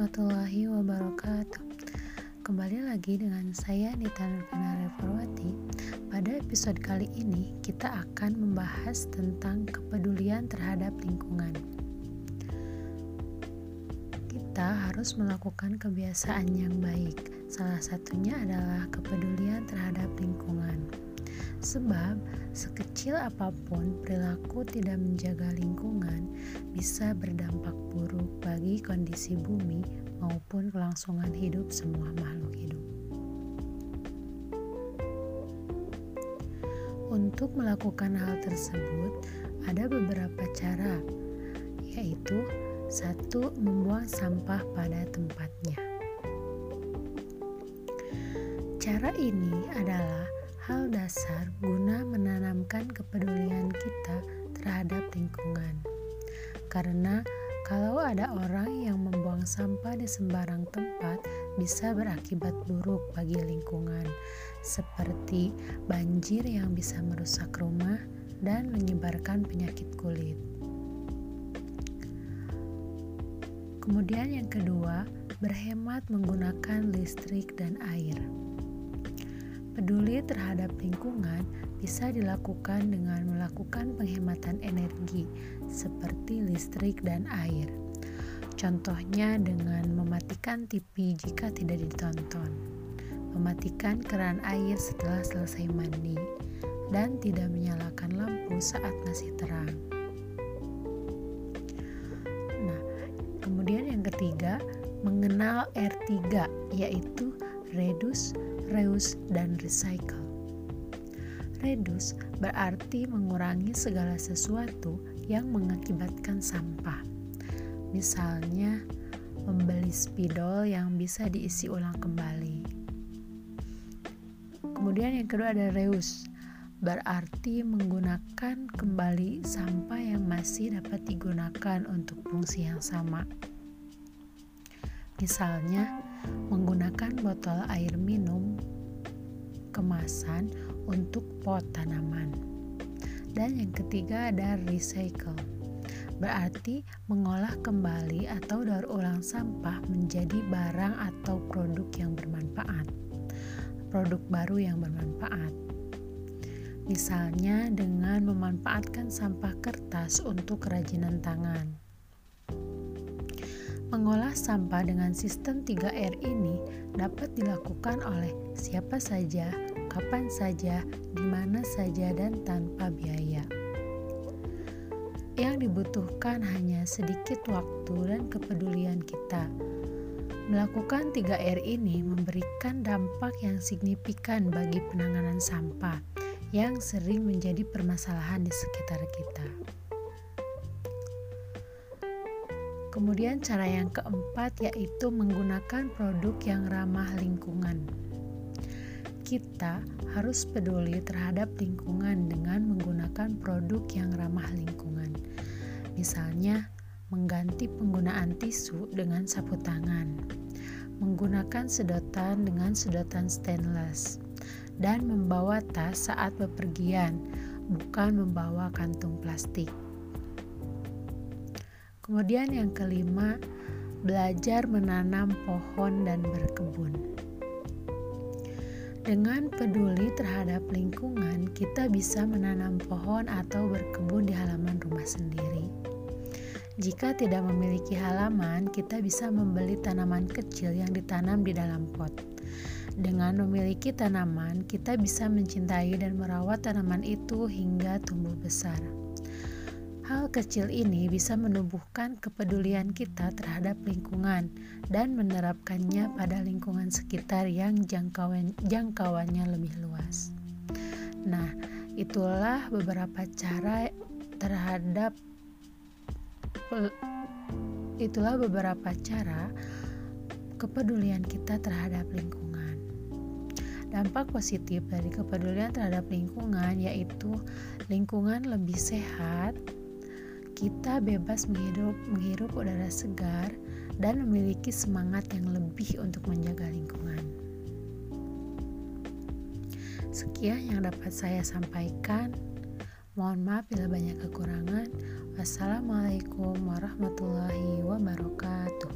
warahmatullahi wabarakatuh. Kembali lagi dengan saya Nita Nurfina Reformati Pada episode kali ini kita akan membahas tentang kepedulian terhadap lingkungan. Kita harus melakukan kebiasaan yang baik. Salah satunya adalah kepedulian terhadap lingkungan. Sebab, sekecil apa pun perilaku tidak menjaga lingkungan bisa berdampak buruk bagi kondisi bumi maupun kelangsungan hidup semua makhluk hidup. Untuk melakukan hal tersebut, ada beberapa cara, yaitu satu, membuang sampah pada tempatnya. Cara ini adalah hal dasar guna menanamkan kepedulian kita terhadap lingkungan. Karena kalau ada orang yang membuang sampah di sembarang tempat, bisa berakibat buruk bagi lingkungan, seperti banjir yang bisa merusak rumah dan menyebarkan penyakit kulit. Kemudian, yang kedua, berhemat menggunakan listrik dan air. Peduli terhadap lingkungan bisa dilakukan dengan melakukan penghematan energi seperti listrik dan air. Contohnya dengan mematikan TV jika tidak ditonton, mematikan keran air setelah selesai mandi, dan tidak menyalakan lampu saat masih terang. Nah, kemudian yang ketiga, mengenal R3 yaitu reduce, reuse, dan recycle. Reduce berarti mengurangi segala sesuatu yang mengakibatkan sampah. Misalnya, membeli spidol yang bisa diisi ulang kembali. Kemudian yang kedua ada reuse, berarti menggunakan kembali sampah yang masih dapat digunakan untuk fungsi yang sama. Misalnya, menggunakan botol air minum kemasan untuk pot tanaman. Dan yang ketiga ada recycle. Berarti mengolah kembali atau daur ulang sampah menjadi barang atau produk yang bermanfaat. Produk baru yang bermanfaat. Misalnya dengan memanfaatkan sampah kertas untuk kerajinan tangan. Mengolah sampah dengan sistem 3R ini dapat dilakukan oleh siapa saja, kapan saja, di mana saja, dan tanpa biaya. Yang dibutuhkan hanya sedikit waktu dan kepedulian kita. Melakukan 3R ini memberikan dampak yang signifikan bagi penanganan sampah yang sering menjadi permasalahan di sekitar kita. Kemudian cara yang keempat yaitu menggunakan produk yang ramah lingkungan. Kita harus peduli terhadap lingkungan dengan menggunakan produk yang ramah lingkungan. Misalnya, mengganti penggunaan tisu dengan sapu tangan, menggunakan sedotan dengan sedotan stainless, dan membawa tas saat bepergian, bukan membawa kantung plastik. Kemudian yang kelima, belajar menanam pohon dan berkebun. Dengan peduli terhadap lingkungan, kita bisa menanam pohon atau berkebun di halaman rumah sendiri. Jika tidak memiliki halaman, kita bisa membeli tanaman kecil yang ditanam di dalam pot. Dengan memiliki tanaman, kita bisa mencintai dan merawat tanaman itu hingga tumbuh besar. Hal kecil ini bisa menumbuhkan kepedulian kita terhadap lingkungan dan menerapkannya pada lingkungan sekitar yang jangkauan, jangkauannya lebih luas. Nah, itulah beberapa cara terhadap itulah beberapa cara kepedulian kita terhadap lingkungan. Dampak positif dari kepedulian terhadap lingkungan yaitu lingkungan lebih sehat, kita bebas menghirup, menghirup udara segar dan memiliki semangat yang lebih untuk menjaga lingkungan. Sekian yang dapat saya sampaikan. Mohon maaf bila banyak kekurangan. Wassalamualaikum warahmatullahi wabarakatuh.